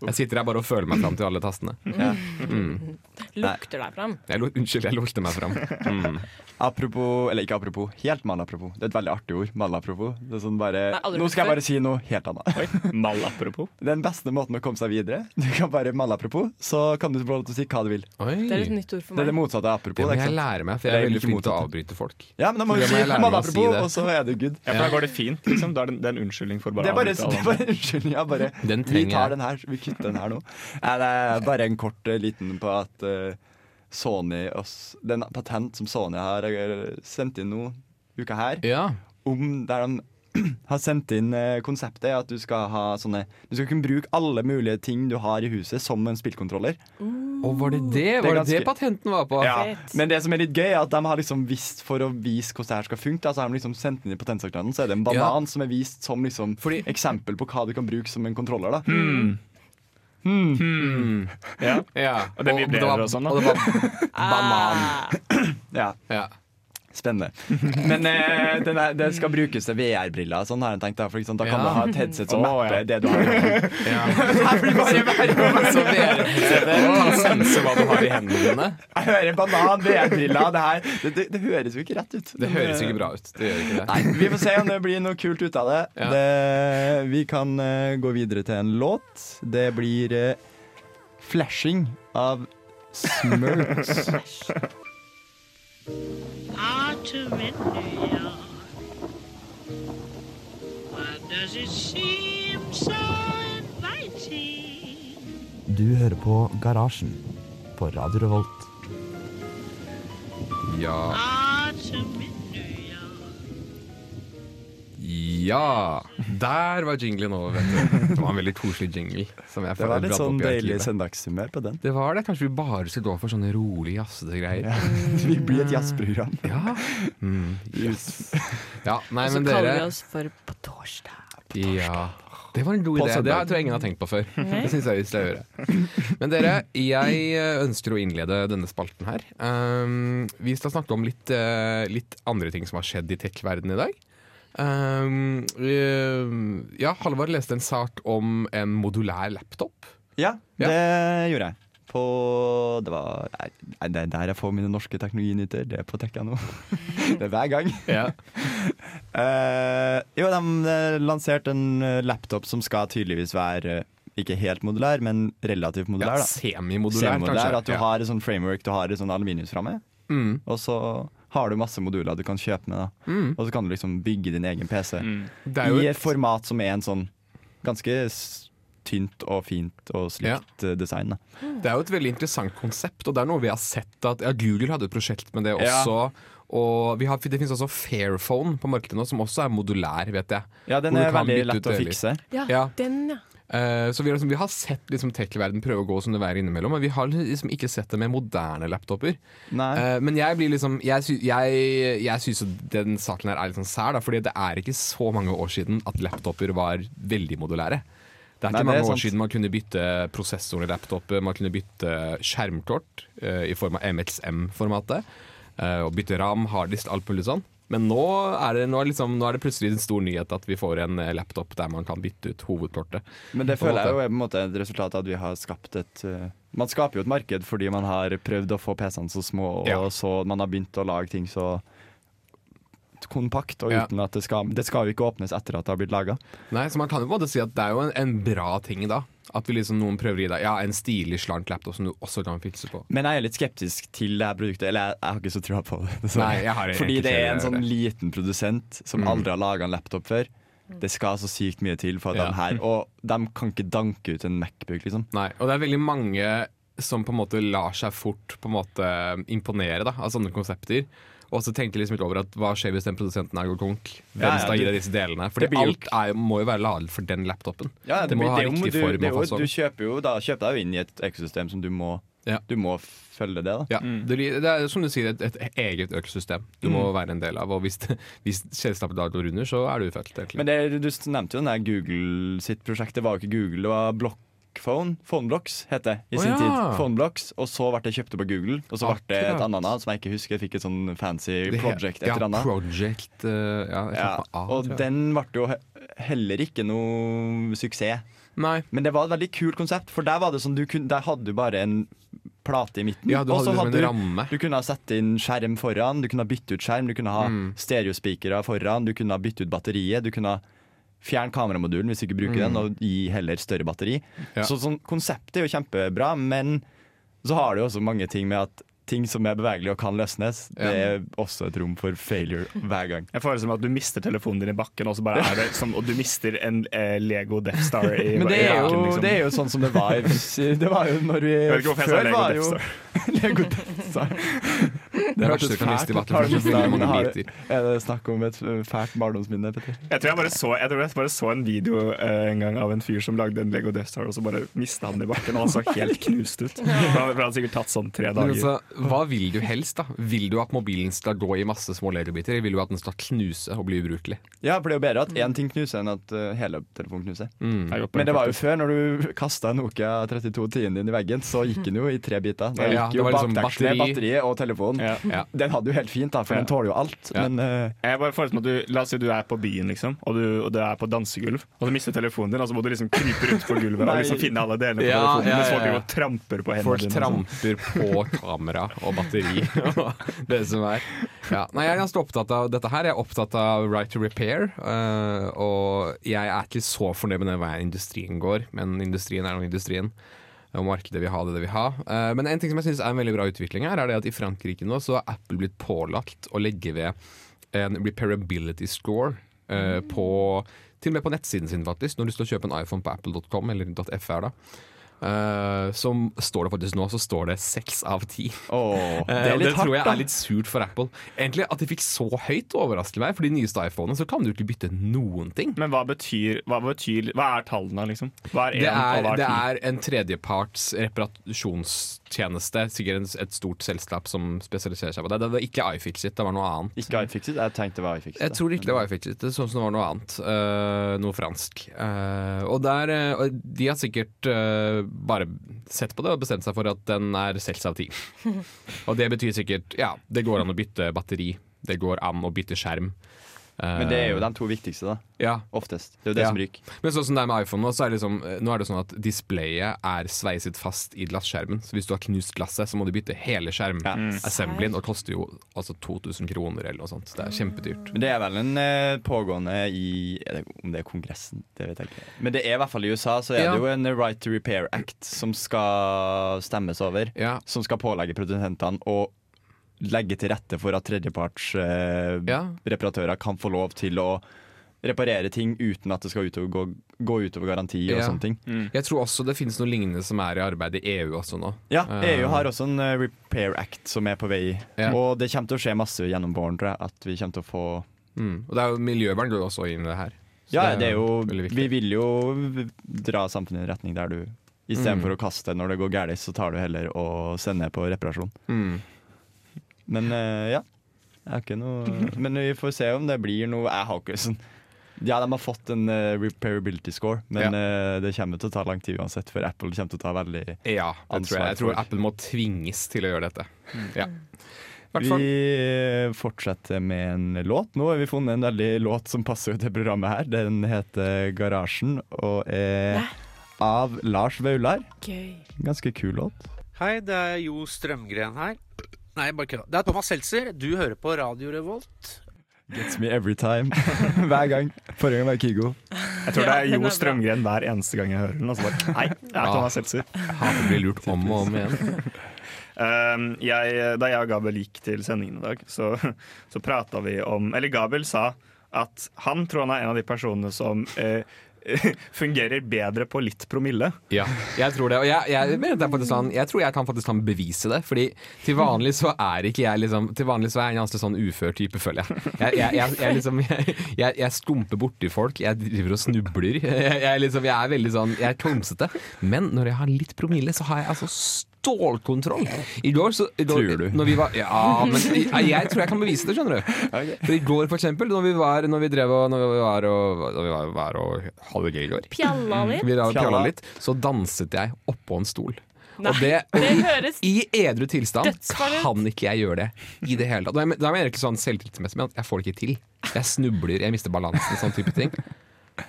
Speaker 4: Jeg sitter her bare og føler meg fram til alle tastene.
Speaker 2: Ja.
Speaker 4: Mm.
Speaker 6: Lukter deg fram.
Speaker 4: Jeg, unnskyld, jeg lukter meg fram. Mm.
Speaker 2: Apropos, eller ikke apropos, helt malapropos. Det er et veldig artig ord. Malapropos. Det er sånn bare,
Speaker 6: Nei,
Speaker 2: nå skal jeg bare si noe helt annet.
Speaker 3: Malapropos.
Speaker 2: Den beste måten å komme seg videre. Du kan bare malapropos, så kan du få lov til å si hva du vil.
Speaker 4: Oi.
Speaker 6: Det er et nytt ord for
Speaker 2: Det er det
Speaker 6: meg.
Speaker 2: motsatte av apropos.
Speaker 4: Det må jeg lære meg, for jeg
Speaker 2: er
Speaker 4: er veldig flink til å avbryte folk.
Speaker 2: Ja, men da må du si malapropos,
Speaker 4: si
Speaker 2: og så er du good.
Speaker 3: Ja, for da går det fint. liksom Da er det, det en unnskyldning for bare
Speaker 2: Det
Speaker 3: å avbryte
Speaker 2: det er bare en unnskyldning. Ja, bare,
Speaker 4: Den
Speaker 2: vi tar den her, vi kutter den her nå. Nei, det er bare en kort eh, liten på at eh, Sony oss, Den patent som Sony har eh, sendt inn nå uka her,
Speaker 4: Ja.
Speaker 2: om der de har sendt inn eh, konseptet at du skal ha sånne Du skal kunne bruke alle mulige ting du har i huset som en spillkontroller.
Speaker 4: Oh, var det det?
Speaker 2: er
Speaker 4: Var det det patenten var på?
Speaker 2: Ja, Men det som er litt gøy, er at de har liksom visst for å vise hvordan det her skal funke. Altså, så har de liksom sendt inn i patentsøknaden, så er det en banan som er vist som liksom
Speaker 4: Fordi-
Speaker 2: eksempel på hva du kan bruke som en kontroller. da
Speaker 4: Mm.
Speaker 3: Ja.
Speaker 4: Ja.
Speaker 3: Og det vibrerer
Speaker 4: og,
Speaker 3: og sånn.
Speaker 4: Og det var banan.
Speaker 2: Ja,
Speaker 4: Ja.
Speaker 2: Spennende. Men eh, den er, det skal brukes til VR-briller. Sånn har jeg tenkt Da, for eksempel, da kan
Speaker 4: Ja.
Speaker 2: du ha et headset som
Speaker 3: oh,
Speaker 2: mapper
Speaker 3: ja.
Speaker 2: det du har. i
Speaker 4: ja.
Speaker 2: Blir bare verre.
Speaker 4: Så VR-headsetet kan sense hva du har i hendene dine.
Speaker 2: Jeg hører banan, VR-briller. Det det, det, det høres jo ikke rett ut.
Speaker 4: Det høres ikke bra ut. Det gjør ikke det.
Speaker 2: Nei, Vi får se om det blir noe kult ut av det.
Speaker 4: Ja.
Speaker 2: det vi kan uh, gå videre til en låt. Det blir uh, 'Flashing' av Smurfs.
Speaker 9: Autumn in New Why does it seem so inviting?
Speaker 10: Du hører på Garasjen på Radio Revolt.
Speaker 4: Ja.
Speaker 9: York.
Speaker 4: ja. Der var jinglen over, vet du. Det var en veldig koselig jingle. Som jeg
Speaker 2: Det var litt sånn deilig søndagshumør på den.
Speaker 4: Det var det. Kanskje vi bare skulle gå for sånne rolig jazzete greier.
Speaker 2: Ja. Vi blir et jazzprogram.
Speaker 4: Ja. Mm, yes. ja. Nei,
Speaker 6: Og så kaller vi oss for På torsdag.
Speaker 4: Ja. Det var en god idé. Det tror jeg ingen har tenkt på før.
Speaker 6: Nei.
Speaker 4: Det synes jeg vi skal gjøre. Men dere, jeg eh, ønsker å innlede denne spalten her. Um, vi skal snakke om litt, uh, litt andre ting som har skjedd i tech-verdenen i dag. Um, ja, Halvard leste en sak om en modulær laptop.
Speaker 2: Ja,
Speaker 4: Ja.
Speaker 2: det gjorde jeg. På Det var Nei, det er der jeg får mine norske teknologinyter. Det er på Tekka nå. det er hver gang.
Speaker 4: Ja.
Speaker 2: uh, jo, de eh, lanserte en laptop som skal tydeligvis være ikke helt modulær, men relativt modulær. Ja,
Speaker 4: Semimodulær,
Speaker 2: Semimodulær,
Speaker 4: kanskje.
Speaker 2: At du
Speaker 4: Ja.
Speaker 2: har et sånt framework, du har et sånt aluminiumsramme,
Speaker 4: Mm.
Speaker 2: og så har du masse moduler du kan kjøpe med. da
Speaker 4: Mm.
Speaker 2: Og så kan du liksom bygge din egen PC
Speaker 4: Det er jo
Speaker 2: i
Speaker 4: et-
Speaker 2: format som er en sånn ganske tynt og fint og slikt ja. design. da
Speaker 4: Det er jo et veldig interessant konsept, og det er noe vi har sett at ja, Google hadde et prosjekt med det
Speaker 2: Ja.
Speaker 4: også. Og vi har, det finnes også Fairphone på markedet nå, som også er modulær, vet jeg.
Speaker 2: Ja, den er veldig lett å fikse.
Speaker 6: Ja,
Speaker 4: Ja.
Speaker 6: den, ja.
Speaker 4: Eh, så vi har, liksom, vi har sett liksom, tech-verden prøve å gå som det er innimellom, men vi har liksom ikke sett det med moderne laptoper.
Speaker 2: Nei.
Speaker 4: Eh, men jeg blir liksom Jeg, sy jeg, jeg syns den saken her er litt sånn sær, da, fordi det er ikke så mange år siden at laptoper var veldig modulære. Det er ikke
Speaker 2: Nei,
Speaker 4: mange
Speaker 2: er
Speaker 4: år
Speaker 2: sant.
Speaker 4: siden man kunne bytte prosessoren i laptoper, man kunne bytte skjermkort uh, i form av MXM-formatet, og bytte ram, harddisk, alt mulig sånn. Men nå er, det, nå, liksom, nå er det plutselig en stor nyhet at vi får en eh, laptop der man kan bytte ut hovedkortet.
Speaker 2: Men det føler jeg jo er på en måte et resultat av at vi har skapt et uh, Man skaper jo et marked fordi man har prøvd å få PC-ene så små, og
Speaker 4: Ja.
Speaker 2: så man har begynt å lage ting så kompakt, og
Speaker 4: Ja.
Speaker 2: uten at det skal Det skal jo ikke åpnes etter at det har blitt laga.
Speaker 4: Nei, så man kan jo på en måte si at det er jo en, en bra ting da. At vi liksom noen prøver å gi deg ja, en stilig, slank laptop som du også kan fikse på.
Speaker 2: Men jeg er litt skeptisk til det her produktet. Eller jeg, jeg har ikke så trua på det.
Speaker 4: Nei, egentlig
Speaker 2: Fordi det er en sånn liten produsent som
Speaker 4: Mm.
Speaker 2: aldri har laga en laptop før. Det skal så sykt mye til for at
Speaker 4: Ja.
Speaker 2: den her Og de kan ikke danke ut en Macbook, liksom.
Speaker 4: Nei, og det er veldig mange som på en måte lar seg fort på en måte imponere da, av sånne konsepter. Og så tenker jeg liksom litt over at hva skjer hvis den produsenten her går konk? Hvem
Speaker 2: Ja, ja,
Speaker 4: skal gi deg disse delene? Fordi
Speaker 2: blir
Speaker 4: alt er, må jo være laget for den laptopen.
Speaker 2: Ja,
Speaker 4: det, må
Speaker 2: det,
Speaker 4: ha riktig
Speaker 2: du,
Speaker 4: form og fasong.
Speaker 2: Du kjøper jo da, kjøper deg jo inn i et økosystem som du må, du må følge det, da.
Speaker 4: Ja, det, det er som du sier, et, et eget økosystem du må være en del av. Og hvis, hvis selskapet da går under, så er du ufølt.
Speaker 2: Men det, du nevnte jo den der Google sitt prosjekt. Det var jo ikke Google, det var Blockphone. Phoneblocks het det i
Speaker 4: sin
Speaker 2: sin
Speaker 4: ja.
Speaker 2: tid. Phoneblocks, Og så ble det kjøpt av Google. Og så ble det et annet som jeg ikke husker. Jeg fikk et sånn fancy project. Et
Speaker 4: ja,
Speaker 2: annet.
Speaker 4: Project uh, ja,
Speaker 2: Ja,
Speaker 4: eller A,
Speaker 2: og den ble jo heller ikke noe suksess.
Speaker 4: Nei.
Speaker 2: Men det var et veldig kult konsept, for der var det sånn du kunne, Der hadde du bare en plate i midten.
Speaker 4: Ja, du hadde
Speaker 2: så
Speaker 4: liksom en
Speaker 2: du,
Speaker 4: ramme.
Speaker 2: du kunne ha sette inn skjerm foran, du kunne ha bytte ut skjerm, du kunne ha
Speaker 4: Mm.
Speaker 2: stereospikere foran, du kunne ha bytte ut batteriet, du kunne ha fjerne kameramodulen hvis du ikke bruker
Speaker 4: Mm.
Speaker 2: den, og gi heller større batteri.
Speaker 4: Ja.
Speaker 2: Så sånn, Konseptet er jo kjempebra, men så har det jo også mange ting med at ting som er bevegelige og kan løsnes, det er også et rom for failure hver gang.
Speaker 3: Jeg føler det som at du mister telefonen din i bakken, og så bare er det som, og du mister en eh, Lego Death Star i,
Speaker 2: Men det
Speaker 3: i
Speaker 2: er, jo,
Speaker 3: bakken. Liksom.
Speaker 2: det er jo sånn som det var Det var jo når vi Før var
Speaker 3: Death
Speaker 2: jo
Speaker 3: Star.
Speaker 2: Lego Death Star.
Speaker 4: Det er verste du kan miste i det er
Speaker 2: det snakk om et uh, fælt barndomsminne, Petter?
Speaker 3: Jeg tror jeg bare så, jeg tror jeg bare så en video eh, en gang av en fyr som lagde en Lego Death Star, og så bare mista han den i bakken, og han så helt knust ut. For han hadde sikkert tatt sånn tre dager.
Speaker 4: altså, hva vil du helst, da? Vil du at mobilen skal gå i masse små legobiter, eller vil du at den skal knuse og bli ubrukelig?
Speaker 2: Ja, for det er jo bedre at én ting knuser enn at uh, hele telefonen knuser.
Speaker 4: Mm.
Speaker 2: Men det var jo før, når du kasta Nokia 3210-en din i veggen, så gikk den jo i tre biter. Da
Speaker 4: Ja,
Speaker 2: gikk jo
Speaker 4: var liksom
Speaker 2: batteri.
Speaker 4: batteri.
Speaker 2: batteriet og telefonen.
Speaker 4: Ja.
Speaker 2: Den hadde jo helt fint, da, for
Speaker 3: Ja.
Speaker 2: den tåler jo alt.
Speaker 3: Ja.
Speaker 2: Men uh,
Speaker 3: Jeg bare føler som at du, La oss si du er på byen, liksom, og du, og du er på dansegulv, og du mister telefonen din, og så må du liksom krype rundt på gulvet og liksom finne alle delene på
Speaker 4: Ja,
Speaker 3: telefonen,
Speaker 4: ja,
Speaker 3: mens folk
Speaker 4: ja, ja.
Speaker 3: driver og tramper på hendene
Speaker 4: Folk
Speaker 3: dine. sånn.
Speaker 4: tramper på kamera og batteri og det som er. Ja. Nei, jeg er ganske opptatt av dette her. Jeg er opptatt av right to repair. uh, og jeg er ikke så fornøyd med den veien industrien går, men industrien er nå industrien. Og markedet vil ha det det vil ha. Eh, men en ting som jeg synes er en veldig bra utvikling her, er det at i Frankrike nå så har Apple blitt pålagt å legge ved en repairability score eh, på til og med på nettsiden sin, faktisk. Når du skal kjøpe en iPhone på apple.com, eller .fr, da. Eh, så står det faktisk nå Så står det seks av ti. Eh,
Speaker 2: det
Speaker 4: det tror jeg er litt surt for Apple. Egentlig At de fikk så høyt, overrasker meg. For de nyeste iPhonene så kan du ikke bytte noen ting.
Speaker 3: Men hva betyr, hva betyr Hva er tallene, liksom? Hva er
Speaker 4: Det er, det
Speaker 3: er
Speaker 4: en tredjeparts reparasjonstjeneste. Sikkert en- et stort selskap som spesialiserer seg på det. Det var ikke iFixit, det var noe annet.
Speaker 2: Ikke iFixit? Jeg tenkte det var iFixit.
Speaker 4: Jeg tror ikke det var iFixit. Det er sånn som det var noe annet. Uh, noe fransk. Eh, og, der, de har sikkert bare sett på det og bestemt seg for at den er seks av ti. og det betyr sikkert ja, det går an å bytte batteri. Det går an å bytte skjerm. Eh,
Speaker 2: Men det er jo de to viktigste, da.
Speaker 4: ja,
Speaker 2: Oftest. Det er jo det
Speaker 4: Ja.
Speaker 2: som ryker.
Speaker 4: Men sånn som det er med iPhone nå, så er det, liksom, nå er det sånn at displayet er sveiset fast i glasskjermen. Så hvis du har knust glasset, så må du bytte hele skjermassemblyen. Og det koster jo altså 2000 kroner eller noe sånt. Det er kjempedyrt.
Speaker 2: Men det er vel en eh, pågående i er det, Om det er Kongressen, det vet jeg ikke. Men det er i hvert fall i USA så er
Speaker 4: Ja.
Speaker 2: det jo en Right to Repair Act som skal stemmes over.
Speaker 4: Ja.
Speaker 2: Som skal pålegge produsentene å legge til rette for at tredjepartsreparatører
Speaker 4: Ja.
Speaker 2: reparatører kan få lov til å reparere ting uten at det skal utover, gå, gå utover garanti og
Speaker 4: Ja.
Speaker 2: sånne ting.
Speaker 4: Jeg tror også det finnes noe lignende som er i arbeid i EU også nå.
Speaker 2: Ja,
Speaker 4: Eh,
Speaker 2: EU har også en uh, Repair Act som er på vei.
Speaker 4: Ja.
Speaker 2: Og det kommer til å skje masse gjennom våren, tror jeg. At vi kommer til å få
Speaker 4: Mm. Og det er jo Miljøvern går også inn i det her. Så
Speaker 2: Ja, det er jo. Vi vil jo dra samfunnet i en retning der du istedenfor
Speaker 4: Mm.
Speaker 2: å kaste når det går galt, så tar du heller og sender på reparasjon.
Speaker 4: Mm.
Speaker 2: Men uh, ja. Jeg har ikke noe Men vi får se om det blir noe Jeg har ikke sånn Ja, de har fått en uh, repairability score, men eh, det kommer til å ta lang tid uansett, for Apple kommer til å ta veldig
Speaker 4: Ja, ansvar. tror jeg. jeg tror Apple må tvinges til å gjøre dette. Ja. I hvert fall.
Speaker 2: Vi fortsetter med en låt. Nå har vi funnet en veldig låt som passer til programmet her. Den heter 'Garasjen' og er av Lars Vaular. Ganske kul låt.
Speaker 11: Hei, det er Jo Strømgren her. Nei, bare kødda. Det er Thomas Seltzer. Du hører på Radio Revolt.
Speaker 2: Gets me every time. Hver gang. Forrige gang var Kygo.
Speaker 3: Jeg tror det er Jo. Strømgren hver eneste gang jeg hører den. Altså bare, Nei, det er
Speaker 4: Ja.
Speaker 3: Thomas Seltzer.
Speaker 4: Han blir bli lurt om og om igjen.
Speaker 3: Uh, jeg, da jeg og Gabel gikk til sendingen i dag, så, så prata vi om Eller Gabel sa at han tror han er en av de personene som eh, fungerer bedre på litt promille.
Speaker 4: Ja, jeg tror det. Og jeg, jeg, jeg, sånn, jeg tror jeg kan faktisk kan bevise det. Fordi til vanlig så er ikke jeg liksom Til vanlig så er jeg en ganske sånn ufør type, føler jeg. Jeg, liksom, stumper borti folk. Jeg driver og snubler. Jeg, liksom, er veldig sånn Jeg er tomsete. Men når jeg har litt promille, så har jeg altså stålkontroll. I går så i går,
Speaker 2: Tror du?
Speaker 4: Når vi var, ja, men jeg, jeg tror jeg kan bevise det, skjønner du. For i går, for eksempel, når vi var Når vi drev og Når vi var og, når vi var, var og hadde det gøy i går
Speaker 6: Pjalla litt.
Speaker 4: vi
Speaker 2: Pjalla.
Speaker 4: pjalla litt, så danset jeg oppå en stol.
Speaker 6: Nei,
Speaker 4: og det,
Speaker 6: det høres
Speaker 4: I edru tilstand kan ikke jeg gjøre det i det hele tatt. Da mener er jeg ikke sånn selvtillitsmessig, men jeg får det ikke til. Jeg snubler, jeg mister balansen, sånn type ting.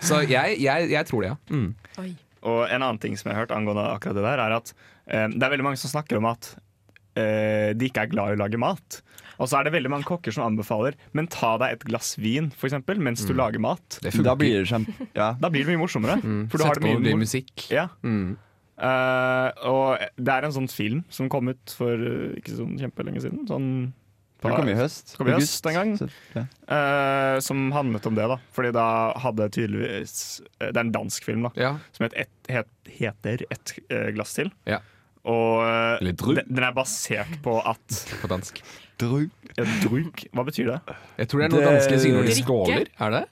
Speaker 4: Så jeg, jeg, jeg tror det, ja. Mm.
Speaker 6: Oi.
Speaker 3: Og en annen ting som jeg har hørt angående akkurat det der, er at eh, det er veldig mange som snakker om at eh, de ikke er glad i å lage mat. Og så er det veldig mange kokker som anbefaler Men ta deg et glass vin for eksempel, mens du lager mat.
Speaker 4: Det
Speaker 2: Da blir det. Ja.
Speaker 3: Da blir det mye morsommere.
Speaker 4: Mm.
Speaker 3: For du har
Speaker 4: Sett
Speaker 3: det
Speaker 4: på
Speaker 3: mye
Speaker 4: musikk.
Speaker 3: Ja.
Speaker 4: Mm.
Speaker 3: Uh, og det er en sånn film som kom ut for eh, ikke sånn kjempelenge siden. Sånn
Speaker 2: Den kom i høst.
Speaker 3: Kom i høst en gang.
Speaker 2: Ja.
Speaker 3: eh, som handlet om det, da. Fordi da hadde tydeligvis Det er en dansk film, da.
Speaker 4: Ja.
Speaker 3: Som het, et, het, heter Et eh, glass til.
Speaker 4: Ja.
Speaker 3: Og eh, den, den er basert på at
Speaker 4: På dansk.
Speaker 2: Drug.
Speaker 3: ja, Drug? Hva betyr det?
Speaker 4: Jeg tror det er noe
Speaker 2: Det-
Speaker 4: danske sier når de skåler. Er det?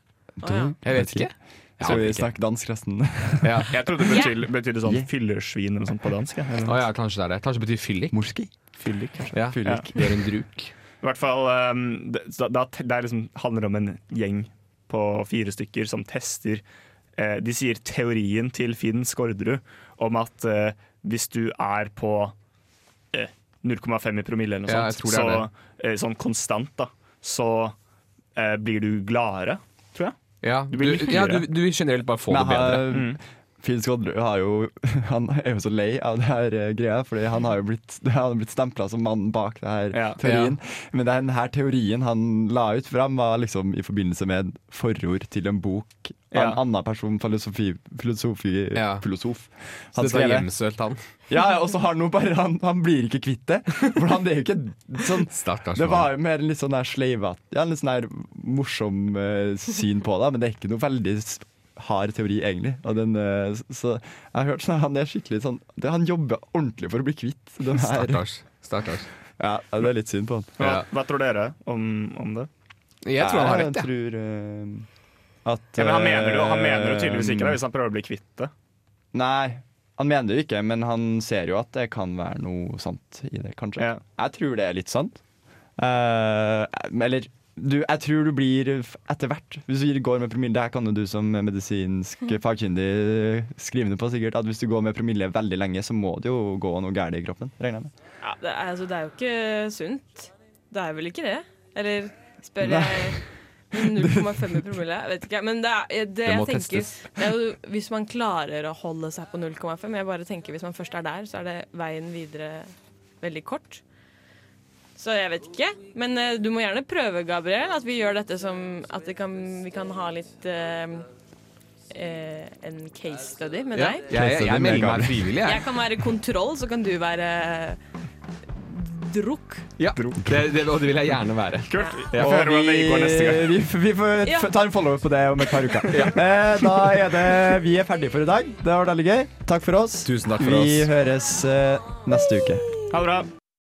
Speaker 4: Jeg vet ikke.
Speaker 2: Skal vi snakke dansk resten?
Speaker 4: Ja.
Speaker 3: Jeg trodde det betydde, betydde sånn fyllersvin eller noe sånt på dansk. jeg.
Speaker 4: Oh, ja, kanskje det er det. Kanskje det betyr fyllik.
Speaker 2: Morski.
Speaker 3: Fyllik, kanskje.
Speaker 4: Ja.
Speaker 2: Fyllik.
Speaker 4: Det er en druk.
Speaker 3: I hvert fall um, det, da, Det liksom, handler om en gjeng på fire stykker som tester eh, De sier teorien til Finn Skårderud om at eh, hvis du er på eh, 0,5 i promille eller noe
Speaker 4: Ja,
Speaker 3: sånt, så, eh, sånn konstant, da, så eh, blir du gladere, tror jeg.
Speaker 4: Ja,
Speaker 3: Du
Speaker 4: du, ja, du, du vil generelt bare få det bedre.
Speaker 3: Mm.
Speaker 2: Jo Han er jo så lei av det her eh, greia, Fordi han har jo blitt, han har blitt stempla som mannen bak det her
Speaker 3: Ja.
Speaker 2: teorien. Men den her teorien han la ut fram, var liksom i forbindelse med forord til en bok av en annen person, filosofi, filosofi,
Speaker 4: Ja.
Speaker 2: filosof.
Speaker 4: Så
Speaker 2: Han
Speaker 4: dette har
Speaker 2: skrev
Speaker 4: hjemsølt han.
Speaker 2: Ja, og så har han noe bare han, han blir ikke kvitt det. For han det er jo ikke sånn
Speaker 4: Stakkars
Speaker 2: Det var jo mer en litt sånn sleivete, ja, litt sånn der morsom uh, syn på det, men det er ikke noe veldig hard teori, egentlig. Og den, eh, så jeg har hørt sånn, han er skikkelig sånn det, Han jobber ordentlig for å bli kvitt den her.
Speaker 4: Stakkars. Stakkars.
Speaker 2: Ja, det er litt synd på han.
Speaker 4: Ja.
Speaker 3: hva tror dere om, om det?
Speaker 4: Jeg tror han har rett,
Speaker 2: Jeg eh, at
Speaker 3: Ja, men han mener jo han mener jo
Speaker 2: eh,
Speaker 3: tydeligvis ikke det, hvis han prøver å bli kvitt det.
Speaker 2: Nei, han mener det ikke, men han ser jo at det kan være noe sant i det, kanskje.
Speaker 3: Ja.
Speaker 2: Jeg tror det er litt sant. Uh, eller du, jeg tror du blir etter hvert Hvis du går med promille Det her kan jo du som medisinsk fagkyndig skrive under på, sikkert. At hvis du går med promille veldig lenge, så må det jo gå noe galt i kroppen. Regner jeg med.
Speaker 6: Ja, det, er, altså, det er jo ikke sunt. Det er vel ikke det? Eller spør
Speaker 2: Nei.
Speaker 6: jeg 0,5 i promille? Jeg vet ikke. Men det, er, det,
Speaker 4: Det må
Speaker 6: jeg tenker, det er jo hvis man klarer å holde seg på 0,5 Jeg bare tenker Hvis man først er der, så er det veien videre veldig kort. Så jeg vet ikke. Men uh, du må gjerne prøve, Gabriel, at vi gjør dette som At det kan, vi kan ha litt uh, uh, En case study med
Speaker 4: Ja,
Speaker 6: deg.
Speaker 4: jeg, jeg, jeg melder meg frivillig,
Speaker 6: Jeg
Speaker 4: jeg.
Speaker 6: kan være kontroll, så kan du være drukk.
Speaker 4: Ja, det, det, og det vil jeg gjerne være.
Speaker 3: Kult.
Speaker 4: Ja.
Speaker 3: Og gang.
Speaker 2: vi, vi får
Speaker 6: Ja.
Speaker 2: ta en follow-up på det om et par uker. Eh, da er det Vi er ferdige for i dag. Det var veldig gøy. Takk for oss.
Speaker 4: Tusen takk for
Speaker 2: vi
Speaker 4: oss.
Speaker 2: høres eh, neste uke.
Speaker 3: Ha det bra.